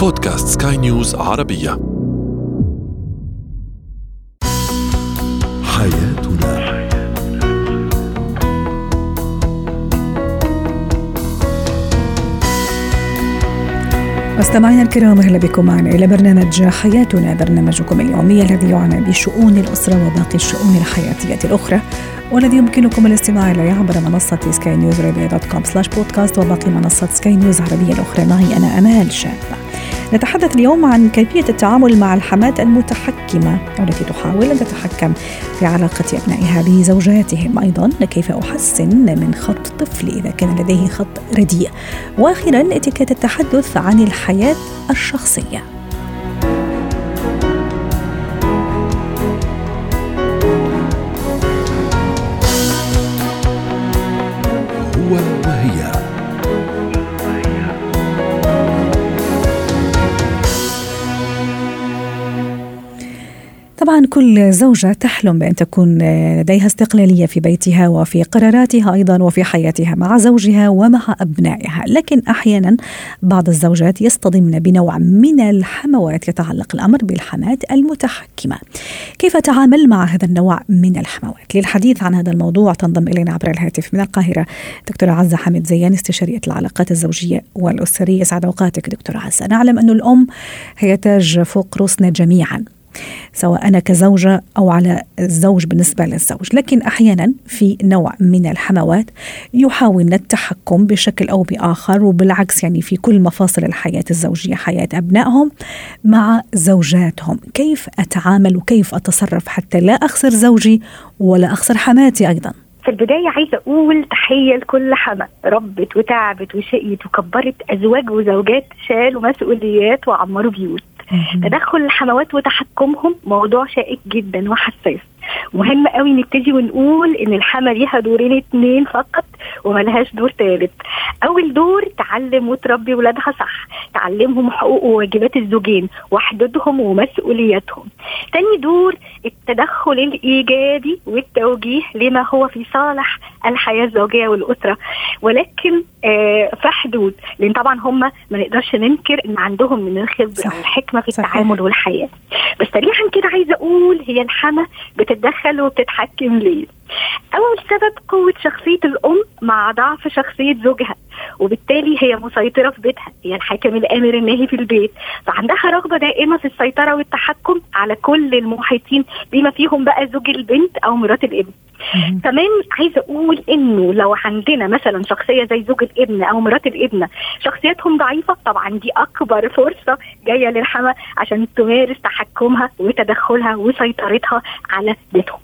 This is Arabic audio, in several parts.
بودكاست سكاي نيوز عربية. حياتنا. مستمعينا الكرام أهلا بكم معنا إلى برنامج حياتنا برنامجكم اليومي الذي يعنى بشؤون الأسرة وباقي الشؤون الحياتية الأخرى والذي يمكنكم الاستماع إليه عبر منصة سكاي نيوز dot com slash podcast وباقي منصات سكاي نيوز عربية الأخرى. معي أنا أمال شابه نتحدث اليوم عن كيفية التعامل مع الحماة المتحكمة والتي تحاول أن تتحكم في علاقة أبنائها بزوجاتهم أيضا كيف أحسن من خط طفلي إذا كان لديه خط رديء؟ وآخرا اتكات التحدث عن الحياة الشخصية. طبعا كل زوجة تحلم بأن تكون لديها استقلالية في بيتها وفي قراراتها أيضا وفي حياتها مع زوجها ومع أبنائها. لكن أحيانا بعض الزوجات يصطدمن بنوع من الحموات يتعلق الأمر بالحماة المتحكمة. كيف تعامل مع هذا النوع من الحموات؟ للحديث عن هذا الموضوع تنضم إلينا عبر الهاتف من القاهرة دكتورة عزة حمد زيان استشارية العلاقات الزوجية والأسرية. سعد أوقاتك دكتورة عزة. نعلم أن الأم هي تاج فوق رؤوسنا جميعا. سواء أنا كزوجة أو على الزوج بالنسبة للزوج. لكن أحيانا في نوع من الحموات يحاولن التحكم بشكل أو بآخر وبالعكس يعني في كل مفاصل الحياة الزوجية حياة أبنائهم مع زوجاتهم. كيف أتعامل وكيف أتصرف حتى لا أخسر زوجي ولا أخسر حماتي أيضا؟ في البداية عايزة أقول تحية لكل حما ربت وتعبت وشقيت وكبرت أزواج وزوجات شالوا مسؤوليات وعمروا بيوت. تدخل الحموات وتحكمهم موضوع شائك جدا وحساس. مهم قوي نبتدي ونقول إن الحما ليها دورين اتنين فقط وملهاش دور تالت. أول دور تعلم وتربي ولادها صح. تعلمهم حقوق وواجبات الزوجين وحدودهم ومسؤولياتهم. تاني دور التدخل الايجابي والتوجيه لما هو في صالح الحياة الزوجية والأسرة. ولكن آه في حدود لأن طبعا هم ما نقدرش ننكر إن عندهم من الخبره والحكمة في التعامل والحياة. بس سريعا كده عايزة أقول هي الحما بتتدخل وبتتحكم ليه. أول سبب قوة شخصية الأم مع ضعف شخصية زوجها وبالتالي هي مسيطرة في بيتها هي الحاكم الآمر الناهي في البيت. فعندها رغبة دائمة في السيطرة والتحكم على كل المحيطين بما فيهم بقى زوج البنت أو مرات الابن. كمان عايزة أقول إنه لو عندنا مثلا شخصية زي زوج الابن أو مرات الابن شخصيتهم ضعيفة طبعا دي أكبر فرصة جاية للحما عشان تمارس تحكمها وتدخلها وسيطرتها على بيتهم.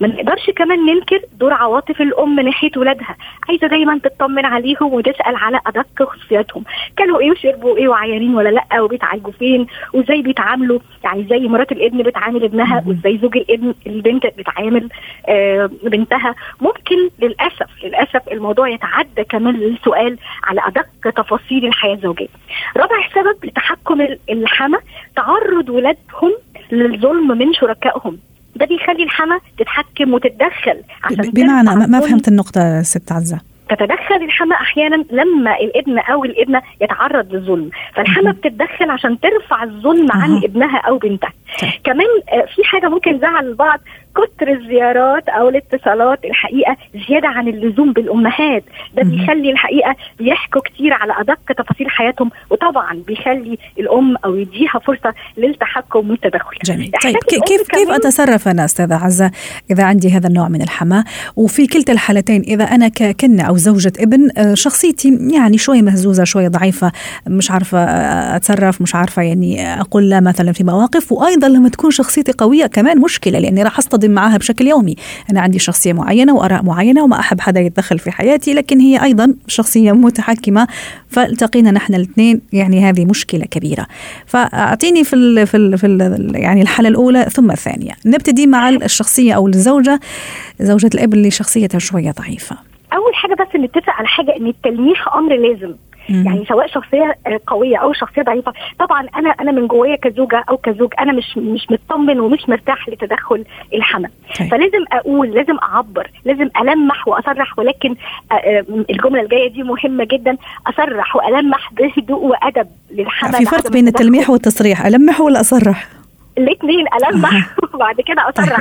ما نقدرش كمان ننكر دور عواطف الأم ناحية ولادها. عايزة دايما تطمن عليهم وتسأل على أدق خصوصياتهم. كلوا إيه وشربوا إيه وعيانين ولا لأ؟ وبيتعالجوا فين؟ وإزاي بيتعاملوا؟ يعني زي مرات الابن بتعامل ابنها؟ وإزاي زوج الابن البنت بتعامل آه بنتها؟ ممكن للأسف للأسف الموضوع يتعدى كمان للسؤال على أدق تفاصيل الحياة الزوجية. رابع سبب لتحكم الحما تعرض ولادهم للظلم من شركائهم. ده بيخلي الحما تتحكم وتتدخل عشان بمعنى ما فهمت النقطة ست عزة. تتدخل الحما أحيانا لما الابن أو الابنة يتعرض للظلم فالحما بتتدخل عشان ترفع الظلم عن. ابنها أو بنتها. كمان في حاجة ممكن تزعل البعض كتر الزيارات أو الاتصالات الحقيقة زيادة عن اللزوم بالأمهات. ده بيخلي الحقيقة بيحكوا كتير على أدق تفاصيل حياتهم وطبعا بيخلي الأم أو يديها فرصة للتحكم والتدخل. جميل. طيب كيف كيف أتصرف أنا أستاذة عزة إذا عندي هذا النوع من الحماة؟ وفي كلتا الحالتين إذا أنا ككنه أو زوجة ابن شخصيتي يعني شوي مهزوزة شوي ضعيفة مش عارفة أتصرف مش عارفة يعني أقول لا مثلا في مواقف وأيضا لما تكون شخصيتي قوية كمان مشكلة لأني راح أصطدم معها بشكل يومي. أنا عندي شخصية معينة وآراء معينة وما أحب حدا يتدخل في حياتي لكن هي أيضا شخصية متحكمة فالتقينا نحن الاثنين يعني هذه مشكلة كبيرة. فأعطيني في ال في ال في ال يعني الحالة الأولى ثم الثانية. نبتدي مع الشخصية أو الزوجة. زوجة الابن اللي شخصيتها شوية ضعيفة. أول حاجة بس نتفق على حاجة إن التلميح أمر لازم. يعني سواء شخصية آه، قوية أو شخصية ضعيفة. طبعا أنا أنا من جوايا كزوجة أو كزوج أنا مش مش مطمن ومش مرتاح لتدخل الحما طيب. فلازم أقول لازم أعبر لازم ألمح وأصرح ولكن آه، الجملة الجاية دي مهمة جدا. أصرح وألمح بهدوء وأدب للحما في فرق بين التلميح والتصريح. ألمح ولا أصرح؟ الاثنين ألمح. وبعد كده أصرح.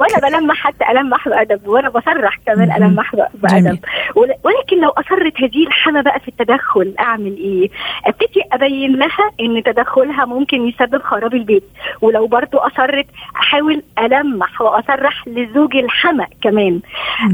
وأنا بلمح حتى ألمح بأدب وأنا بصرح كمان ألمح بأدب. ولكن لو أصرت هذه الحما بقى في التدخل أعمل إيه؟ أبتدي أبين لها إن تدخلها ممكن يسبب خراب البيت. ولو برضو أصرت أحاول ألمح وأصرح لزوج الحما كمان.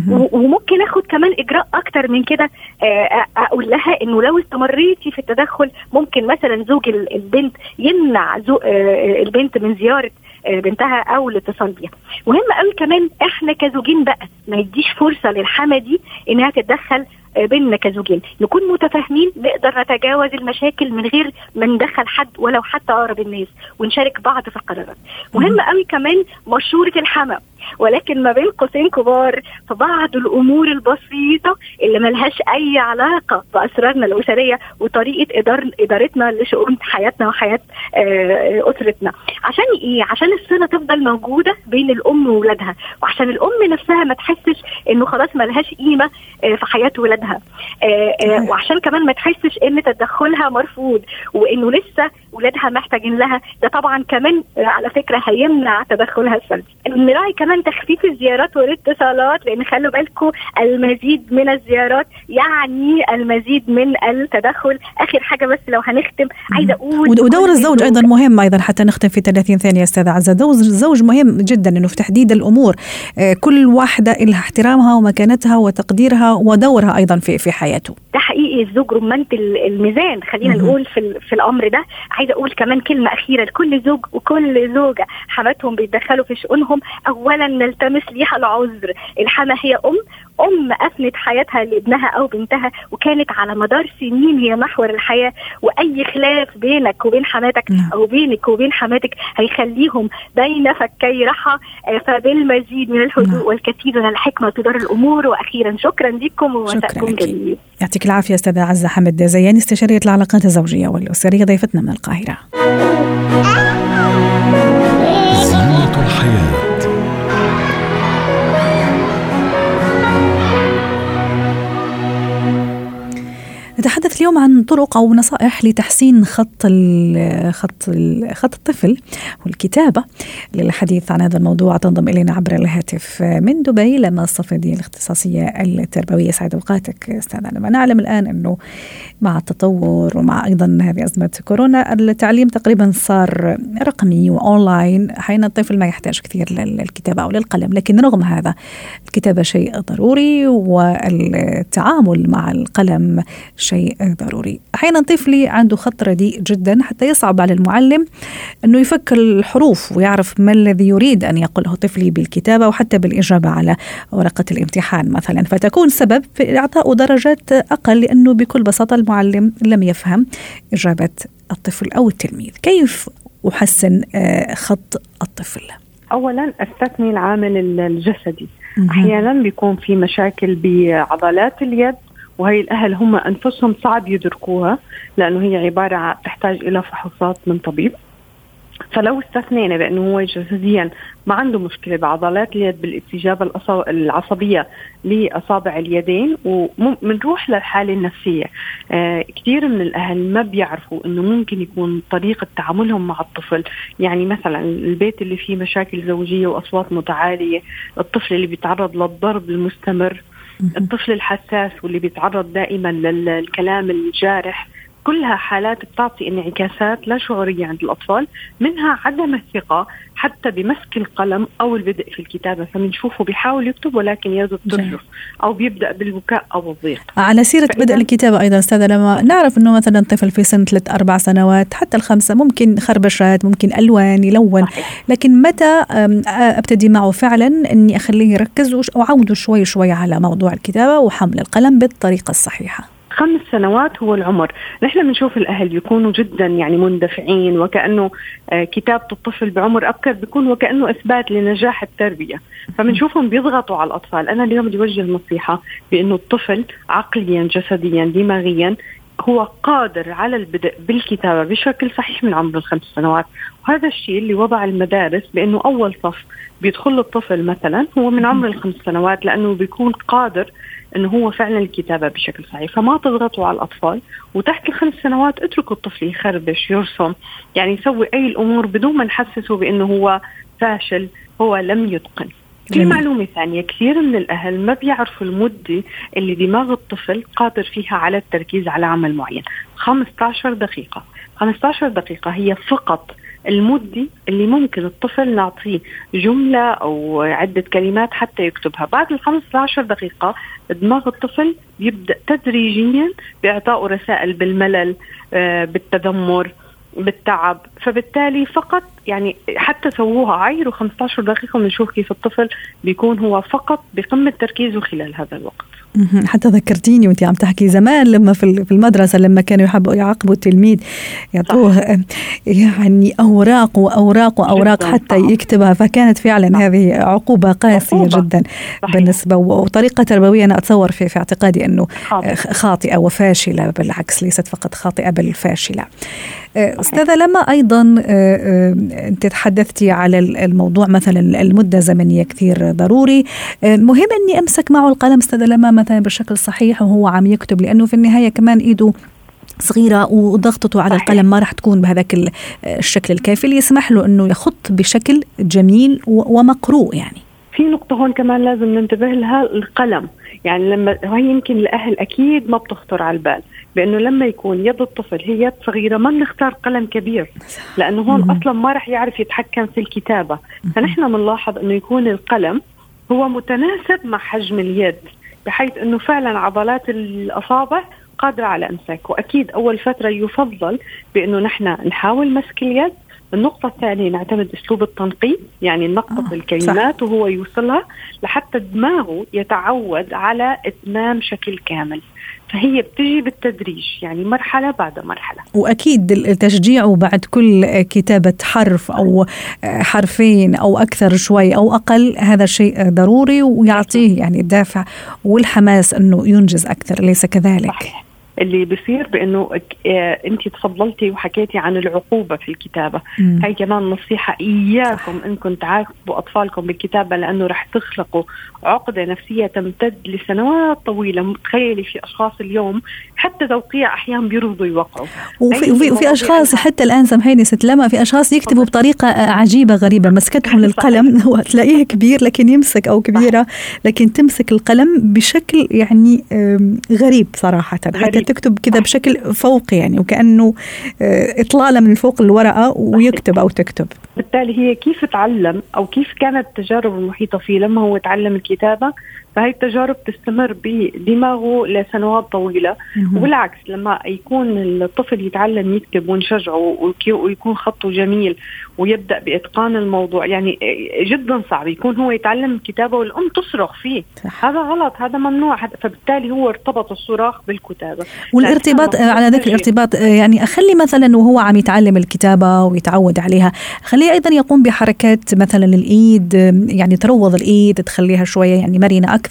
وممكن آخد كمان إجراء أكتر من كده. آه، أقول لها إنه لو استمريتي في التدخل ممكن مثلا زوج البنت يمنع آه، البنت من زيارة آه، بنتها أو الاتصال بيها مهم قوي كمان إحنا كزوجين بقى ما يديش فرصة للحما دي إنها تتدخل بيننا كزوجين. نكون متفاهمين نقدر نتجاوز المشاكل من غير ما ندخل حد ولو حتى أقرب الناس ونشارك بعض في القرارات مهم قوي كمان مشورة الحما ولكن ما بين قوسين كبار في بعض الأمور البسيطة اللي ملهاش أي علاقة بأسرارنا الأسرية وطريقة إدار إدارتنا لشؤون حياتنا وحياة آه، أسرتنا. عشان إيه؟ عشان الصلة تفضل موجودة بين الأم وولادها. وعشان الأم نفسها ما تحسش إنه خلاص ملهاش قيمة آه، في حياة ولادها. آه، وعشان كمان ما تحسش إن تدخلها مرفوض وإنه لسه ولادها محتاجين لها ده طبعا كمان على فكرة هيمنع تدخلها السلبي. نراعي كمان تخفيف الزيارات والاتصالات لأن خلوا بالكم المزيد من الزيارات يعني المزيد من التدخل. آخر حاجة بس لو هنختم عايزة أقول ودور الزوج أيضا مهم أيضا حتى نختم في 30 ثانية أستاذة عزة. دور الزوج مهم جدا إنه في تحديد الأمور. آه، كل واحدة لها احترامها ومكانتها وتقديرها ودورها أيضا. في في حياته. ده الزوج رمانه الميزان. خلينا نقول في في الأمر ده. عايزة أقول كمان كلمة أخيرة لكل زوج وكل زوجة. حماتهم بيتدخلوا في شؤونهم. اولا نلتمس ليها العذر. الحما هي أم. أم افنت حياتها لابنها أو بنتها وكانت على مدار سنين هي محور الحياة. وأي خلاف بينك وبين حماتك نعم. أو بينك وبين حماتك هيخليهم بين فكي رحى آه، فبالمزيد من الهدوء نعم. والكثير من الحكمة تدار الأمور. وأخيرا شكرا لكم ومساءكم جميل. يعطيك العافية أستاذة عزة حمد زيان استشارية العلاقات الزوجية والأسرية ضيفتنا من القاهرة. عن طرق أو نصائح لتحسين خط خط خط الطفل والكتابة للحديث عن هذا الموضوع. تنضم إلينا عبر الهاتف من دبي لما الصفدي الاختصاصية التربوية سعد أوقاتك. أستاذ لما نعلم الآن إنه مع التطور ومع أيضا هذه أزمة كورونا التعليم تقريبا صار رقمي واونلاين أحيانا الطفل ما يحتاج كثير للكتابة أو للقلم. لكن رغم هذا الكتابة شيء ضروري والتعامل مع القلم شيء ضروري. أحيانا طفلي عنده خط رديء جدا حتى يصعب على المعلم أنه يفك الحروف ويعرف ما الذي يريد أن يقوله طفلي بالكتابة وحتى بالإجابة على ورقة الامتحان مثلا. فتكون سبب في إعطائه درجات أقل لأنه بكل بساطة المعلم لم يفهم إجابة الطفل أو التلميذ. كيف أحسن آه، خط الطفل؟ اولا استثني العامل الجسدي. أحيانا بيكون في مشاكل بعضلات اليد وهي الأهل هم أنفسهم صعب يدركوها لأنه هي عبارة عن تحتاج إلى فحوصات من طبيب. فلو استثنينا بأنه هو جسديا ما عنده مشكلة بعضلات اليد بالاستجابه العصبية لإصابع اليدين وبنروح للحالة النفسية. آه كثير من الأهل ما بيعرفوا إنه ممكن يكون طريقة تعاملهم مع الطفل. يعني مثلا البيت اللي فيه مشاكل زوجية وأصوات متعالية الطفل اللي بيتعرض للضرب المستمر الطفل الحساس واللي بيتعرض دائما للكلام الجارح. كلها حالات بتعطي انعكاسات لا شعورية عند الأطفال منها عدم الثقة حتى بمسك القلم أو البدء في الكتابة. فبنشوفه بيحاول يكتب ولكن يده بترجف أو بيبدأ بالبكاء أو الضيق. على سيرة بدء الكتابة أيضا أستاذة لما نعرف أنه مثلا طفل في سن ثلاث أربع سنوات حتى الخمسة ممكن خربشات ممكن ألوان يلون. لكن متى أبتدي معه فعلا أني أخليه يركز وأعوده شوي شوي على موضوع الكتابة وحمل القلم بالطريقة الصحيحة؟ خمس سنوات هو العمر. نحن بنشوف الأهل يكونوا جدا يعني مندفعين وكأنه آه، كتابة الطفل بعمر أبكر بيكون وكأنه إثبات لنجاح التربية. فبنشوفهم بيضغطوا على الأطفال. أنا اليوم بدي أوجه نصيحة بأنه الطفل عقليا جسديا دماغيا هو قادر على البدء بالكتابة بشكل صحيح من عمر الخمس سنوات. وهذا الشيء اللي وضع المدارس بأنه أول صف بيدخل الطفل مثلا هو من عمر الخمس سنوات لأنه بيكون قادر إنه هو فعلا الكتابة بشكل صحيح. فما تضغطوا على الأطفال وتحت الخمس سنوات اتركوا الطفل يخربش يرسم يعني يسوي أي الأمور بدون ما نحسسه بإنه هو فاشل هو لم يتقن. في معلومة ثانية كثير من الأهل ما بيعرفوا المدة اللي دماغ الطفل قادر فيها على التركيز على عمل معين. 15 دقيقة. 15 دقيقة هي فقط المدة اللي ممكن الطفل نعطيه جملة أو عدة كلمات حتى يكتبها. بعد ال 15 دقيقة دماغ الطفل يبدأ تدريجيا بإعطائه رسائل بالملل آه، بالتذمر بالتعب. فبالتالي فقط يعني حتى سووها عيروا 15 دقيقة ونشوف كيف الطفل بيكون هو فقط بقمة تركيزه خلال هذا الوقت. حتى ذكرتيني وانت عم تحكي زمان لما في المدرسة لما كانوا يحبوا يعاقبوا التلميذ يعطوه يعني أوراق وأوراق وأوراق حتى يكتبها. فكانت فعلا هذه عقوبة قاسية عقوبة. جدا صحيح. بالنسبة وطريقة تربوية أنا أتصور في, في اعتقادي إنه خاطئة وفاشلة بالعكس ليست فقط خاطئة بل فاشلة. أستاذة لما أيضا انت تحدثتي على الموضوع مثلا المدة الزمنية كثير ضروري. مهم إني أمسك معه القلم استاذه لما مثلا بشكل صحيح وهو عم يكتب لأنه في النهاية كمان إيده صغيرة وضغطته على القلم ما راح تكون بهذاك الشكل الكافي. اللي يسمح له إنه يخط بشكل جميل ومقروء يعني. في نقطة هون كمان لازم ننتبه لها القلم. يعني لما وهي يمكن الأهل أكيد ما بتخطر على البال بأنه لما يكون يد الطفل هي يد صغيرة ما بنختار قلم كبير لأنه هون أصلا ما راح يعرف يتحكم في الكتابة. فنحن بنلاحظ أنه يكون القلم هو متناسب مع حجم اليد بحيث إنه فعلا عضلات الأصابع قادرة على أمساك. وأكيد أول فترة يفضل بإنه نحن نحاول مسك اليد النقطة الثانية نعتمد أسلوب التنقيط يعني نقط آه الكلمات صح. وهو يوصلها لحتى دماغه يتعود على إتمام شكل كامل فهي بتجي بالتدريج يعني مرحلة بعد مرحلة وأكيد التشجيع بعد كل كتابة حرف أو حرفين أو أكثر شوي أو أقل هذا شيء ضروري ويعطيه يعني الدافع والحماس أنه ينجز أكثر أليس كذلك صحيح. اللي بصير بإنه آه، انت تفضلتي وحكيتي عن العقوبة في الكتابة مم. هي كمان نصيحة إياكم إنكم تعاقبوا أطفالكم بالكتابة لأنه رح تخلقوا عقدة نفسية تمتد لسنوات طويلة تخيلي في أشخاص اليوم حتى توقيع أحيانا بيرفضوا يوقعوا. وفي, وفي, وفي أشخاص حتى الآن سامحيني ست لما في أشخاص يكتبوا بطريقة عجيبة غريبة مسكتهم للقلم هو تلاقيه كبير لكن يمسك أو كبيرة لكن تمسك القلم بشكل يعني غريب صراحة غريب. تكتب كذا بشكل فوقي يعني وكأنه آه، إطلالة من فوق الورقة ويكتب أو تكتب. بالتالي هي كيف تعلم أو كيف كانت التجارب المحيطة فيه لما هو تعلم الكتابة؟ فهي التجارب تستمر بدماغه لسنوات طويلة. وبالعكس لما يكون الطفل يتعلم يكتب ونشجعه ويكون خطه جميل ويبدأ بإتقان الموضوع يعني جدا صعب. يكون هو يتعلم الكتابة والأم تصرخ فيه. هذا غلط هذا ممنوع. فبالتالي هو ارتبط الصراخ بالكتابة. والارتباط على ذكر الارتباط يعني أخلي مثلا وهو عم يتعلم الكتابة ويتعود عليها خليه أيضا يقوم بحركات مثلا الإيد يعني تروض الإيد تخليها شوية يعني مرنة أكثر.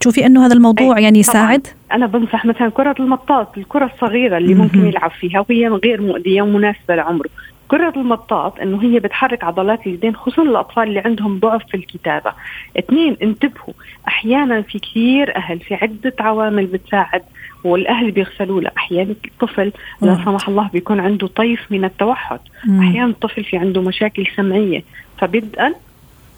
تشوفي أنه هذا الموضوع يعني يساعد؟ أنا بنصح مثلا كرة المطاط الكرة الصغيرة اللي ممكن يلعب فيها وهي غير مؤذية ومناسبة لعمره. كرة المطاط إنه هي بتحرك عضلات اليدين خصوصا الأطفال اللي عندهم ضعف في الكتابة. اثنين انتبهوا أحيانا في كثير أهل في عدة عوامل بتساعد والأهل بيغسلوا له. أحيانا الطفل لا سمح الله بيكون عنده طيف من التوحد. أحيانا الطفل في عنده مشاكل سمعية. فبدءا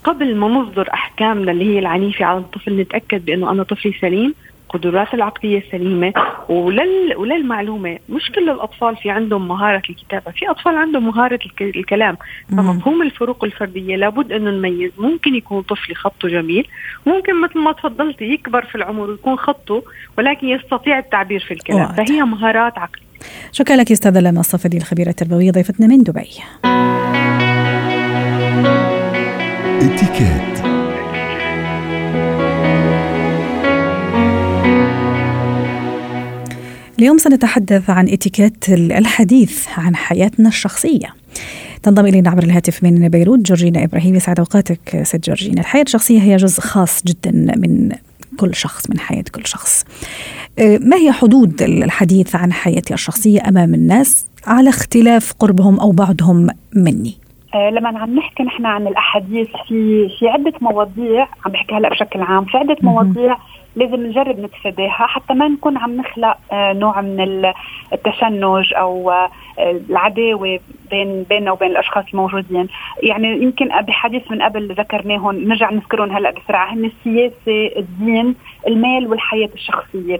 قبل ما نصدر أحكامنا اللي هي العنيفة على الطفل نتأكد بأنه أنا طفلي سليم قدرات العقلية سليمة ولل... وللمعلومة. مش كل الأطفال في عندهم مهارة الكتابة في أطفال عندهم مهارة الك... الكلام. فمفهوم الفروق الفردية لابد أنه نميز. ممكن يكون طفلي خطه جميل ممكن مثل ما تفضلتي يكبر في العمر ويكون خطه ولكن يستطيع التعبير في الكلام. واحد. فهي مهارات عقلية. شكرا لك أستاذة لما الصفدي الخبيرة التربوية ضيفتنا من دبي. اليوم سنتحدث عن إتيكيت الحديث عن حياتنا الشخصية. تنضم إلينا عبر الهاتف من بيروت جورجينا إبراهيم يسعد أوقاتك ست جورجينا. الحياة الشخصية هي جزء خاص جدا من كل شخص من حياة كل شخص. آه، ما هي حدود الحديث عن حياتي الشخصية أمام الناس على اختلاف قربهم أو بعدهم مني؟ لما عم نحكي نحن عن الأحاديث في في عدة مواضيع عم بحكي هلا بشكل عام في عدة مواضيع لازم نجرب نتفاداها حتى ما نكون عم نخلق آه، نوع من التشنج أو آه، العداوة بين بيننا وبين الأشخاص الموجودين، يعني يمكن بحديث من قبل ذكرناهم نرجع نذكرهم هلا بسرعة هن السياسة، الدين، المال والحياة الشخصية.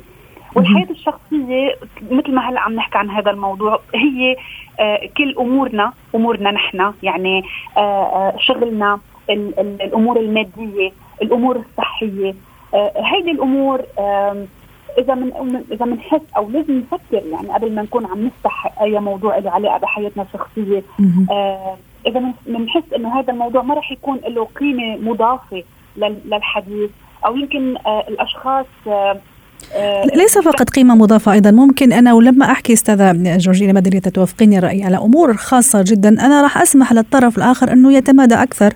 والحياة الشخصية مثل ما هلأ عم نحكي عن هذا الموضوع هي آه كل أمورنا أمورنا نحن يعني آه آه شغلنا ال ال الأمور المادية الأمور الصحية هيدي الأمور إذا من إذا بنحس أو لازم نفكر يعني قبل ما نكون عم نفتح أي موضوع له علاقة بحياتنا الشخصية إذا بنحس إنه هذا الموضوع ما راح يكون له قيمة مضافة للحديث أو يمكن الأشخاص ليس فقط قيمة مضافة أيضا. ممكن أنا ولما أحكي أستاذة جورجينا ما أدري توافقيني الرأي على أمور خاصة جدا أنا راح أسمح للطرف الآخر أنه يتمادى أكثر.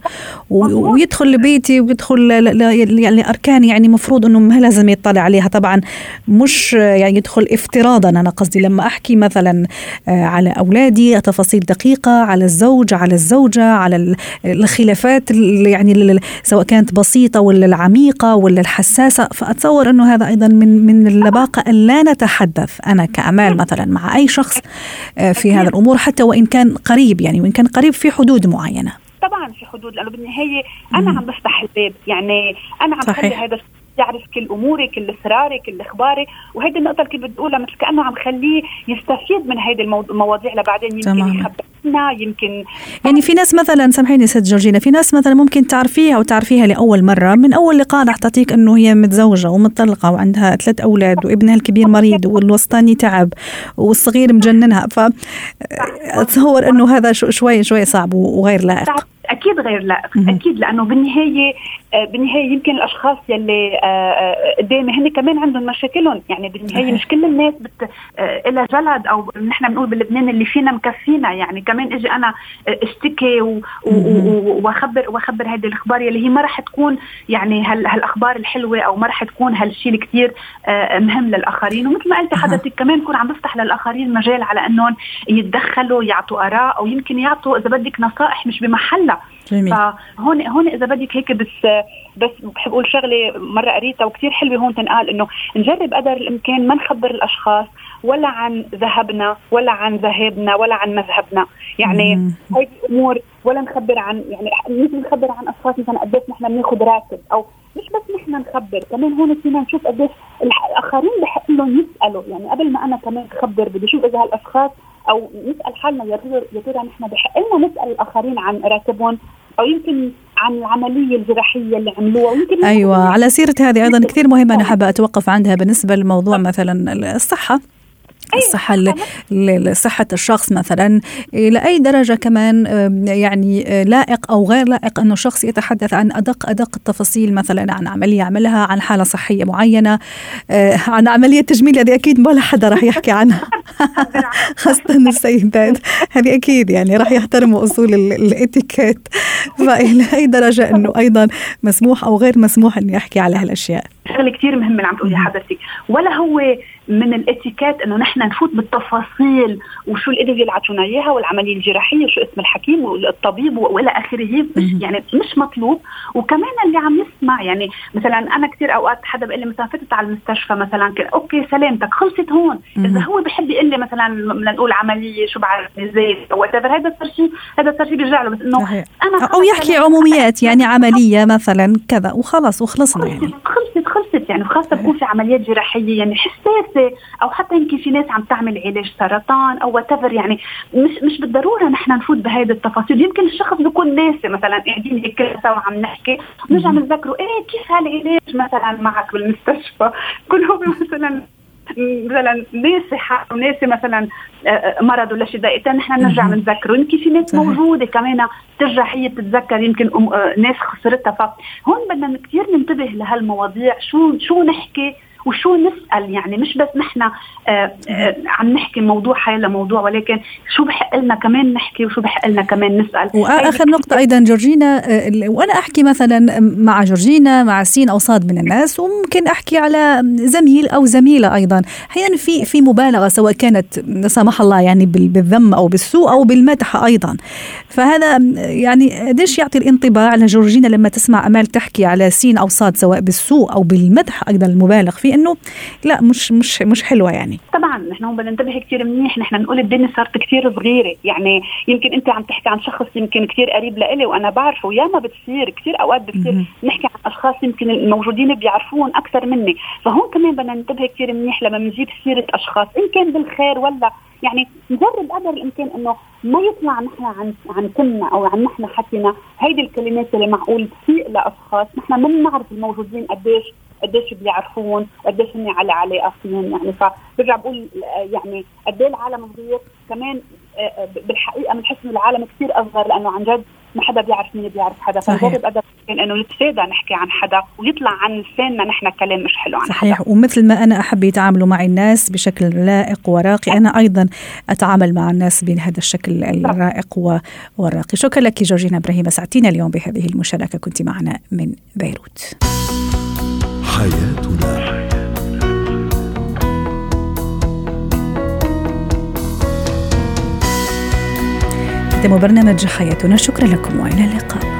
ويدخل لبيتي ويدخل يعني أركان يعني مفروض أنه ما لازم يطلع عليها. طبعا مش يعني يدخل افتراضا. أنا قصدي لما أحكي مثلا آه، على أولادي تفاصيل دقيقة على الزوج على الزوجة على الخلافات يعني سواء كانت بسيطة ولا العميقة ولا الحساسة. فأتصور أنه هذا أيضا من من اللباقة أن لا نتحدث أنا كأمال مثلا مع أي شخص آه، في هذا الأمور حتى وإن كان قريب يعني وإن كان قريب في حدود معينة. طبعا في حدود لأنه بالنهاية أنا عم بفتح الباب يعني أنا عم خلي هذا يعرف كل أموري كل اسراري كل إخباري. وهيدي النقطة اللي كنت بتقولها مثل كأنه عم خليه يستفيد من هيدي المواضيع لبعدين يمكن يخبرنا يمكن يعني في ناس مثلا سامحيني ست جورجينا في ناس مثلا ممكن تعرفيها أو تعرفيها لأول مرة. من أول لقاء رح تعطيك إنه هي متزوجة ومطلقه وعندها ثلاث أولاد وابنها الكبير مريض والوسطاني تعب والصغير مجننها. ف أتصور إنه هذا شوي شوي صعب وغير لائق. أكيد غير لائق. أكيد لأنه بالنهاية بالنهاية يمكن الأشخاص يلي آه، آه، قدامي هن كمان عندهم مشاكلهم. يعني بالنهاية مش كل الناس بت لها جلد أو نحن بنقول بلبنان اللي فينا مكفينا. يعني كمان إجي أنا أشتكي واخبر وأخبر هذه الأخبار يلي هي ما راح تكون يعني هالأخبار الحلوة أو ما راح تكون هالشيء اللي كثير مهم للآخرين. ومثل ما قلتي حضرتك كمان يكون عم بفتح للآخرين مجال على إنهم يتدخلوا يعطوا آراء أو يمكن يعطوا إذا بدك نصائح مش بمحلها. جميل. فهون هون إذا بدك هيك بس بس بحب أقول شغلة مرة قريتها وكثير حلوة هون تنقال إنه نجرب قدر الإمكان ما نخبر الأشخاص ولا عن ذهبنا ولا عن ذهابنا ولا عن مذهبنا. يعني هاي الأمور ولا نخبر عن يعني مثل نخبر عن أشخاص مثلا قديش نحن بناخذ راتب أو مش بس نحن نخبر كمان هون فينا نشوف قديش الآخرين بحق لهم يسألوا. يعني قبل ما أنا كمان أخبر بدي أشوف إذا هالأشخاص أو نسأل حالنا يا ترى يا ترى نحن بحق لنا نسأل الآخرين عن راتبهم أو يمكن عن العملية الجراحية اللي عملوها ويمكن أيوه على سيرة هذه أيضا كثير مهمه أنا حابه أتوقف عندها بالنسبة لموضوع مثلا الصحة. الصحة لصحة الشخص مثلا إلى أي درجة كمان يعني آه، لائق أو غير لائق أنه الشخص يتحدث عن أدق أدق التفاصيل مثلا عن عملية عملها عن حالة صحية معينة آه، عن عملية تجميل هذه أكيد ولا حدا راح يحكي عنها. خاصة السيدات هذه أكيد يعني راح يحترموا أصول الإتيكيت. فإلى أي درجة أنه أيضا مسموح أو غير مسموح أني أحكي على هالأشياء. شغلة كثير مهمة اللي عم تقولي حضرتك. ولا هو من الاتيكيت إنه نحن نفوت بالتفاصيل وشو الادويه اللي عطونا إياها والعملية الجراحية وشو اسم الحكيم والطبيب وإلى آخره. مش يعني مش مطلوب. وكمان اللي عم نسمع يعني مثلا أنا كثير أوقات حدا بيقول لي مثلا فتت على المستشفى مثلا okay سلامتك خلصت هون. إذا هو بحب يقول لي مثلا بدنا نقول عملية شو بعرف زي أو هذا صار شيء هذا صار شيء بيرجع له بس إنه أنا أو يحكي عموميات يعني عملية مثلا كذا وخلص وخلصنا يعني. يعني خاصة بكون في عمليات جراحية يعني حساسة أو حتى يمكن في ناس عم تعمل علاج سرطان أو what يعني مش مش بالضرورة نحن نفوت بهذه التفاصيل. يمكن الشخص بيكون ناسي مثلا قاعدين هيك سوا عم نحكي بنرجع بنذكره إيه كيف هالعلاج مثلا معك بالمستشفى؟ كل هو مثلا مثلا ناسي حاله ناسي مثلا آه، مرض ولا شيء دقيقتين نحن نرجع بنذكره يمكن في ناس موجودة كمان ترجع هي تتذكر يمكن آه، ناس خسرتها. فهون بدنا كثير ننتبه لهالمواضيع. شو شو نحكي؟ وشو نسأل؟ يعني مش بس نحن آه آه عم نحكي موضوع حي لموضوع ولكن شو بحق لنا كمان نحكي وشو بحق لنا كمان نسأل؟ وآخر نقطة أيضا جورجينا آه، وأنا أحكي مثلا مع جورجينا مع سين أو صاد من الناس وممكن أحكي على زميل أو زميلة أيضا. أحيانا في في مبالغة سواء كانت لا سمح الله يعني بالذم أو بالسوء أو بالمدح أيضا. فهذا يعني قديش يعطي الانطباع لجورجينا لما تسمع أمال تحكي على سين أو صاد سواء بالسوء أو بالمدح أيضا المبالغ فيه؟ انه لا مش مش مش حلوة يعني. طبعا نحن هون بدنا ننتبه كثير منيح نحن نقول الدنيا صارت كثير صغيرة. يعني يمكن أنت عم تحكي عن شخص يمكن كثير قريب لإلي وأنا بعرفه وياما بتصير كثير أوقات بتصير نحكي عن أشخاص يمكن الموجودين بيعرفوهم أكثر مني. فهون كمان بدنا ننتبه كثير منيح لما بنجيب سيرة أشخاص إن كان بالخير ولا يعني نجرب قدر الامكان إنه ما يطلع نحن عن عن كلمه أو عن نحن حكينا. هيدي الكلمات اللي معقول تسيء لأشخاص نحن ما بنعرف الموجودين قديش قديش بيعرفون قديش هن على علاقه فيهم يعني فبرجع بقول يعني قد إيه العالم صغير كمان آه، آه، بالحقيقة بنحس إنه العالم كثير أصغر لأنه عن جد ما حدا بيعرف مين بيعرف حدا. فنجرب قدر إنه نتفادى نحكي عن حدا ويطلع عن لساننا نحن كلام مش حلو عن صحيح. حدا. ومثل ما أنا أحب يتعاملوا معي الناس بشكل لائق وراقي أنا أيضا أتعامل مع الناس بهذا الشكل الرائق والراقي. شكرا لك جورجينا إبراهيم اسعدتينا اليوم بهذه المشاركة. كنت معنا من بيروت. حياتنا. ختام برنامج حياتنا. شكرا لكم وإلى اللقاء.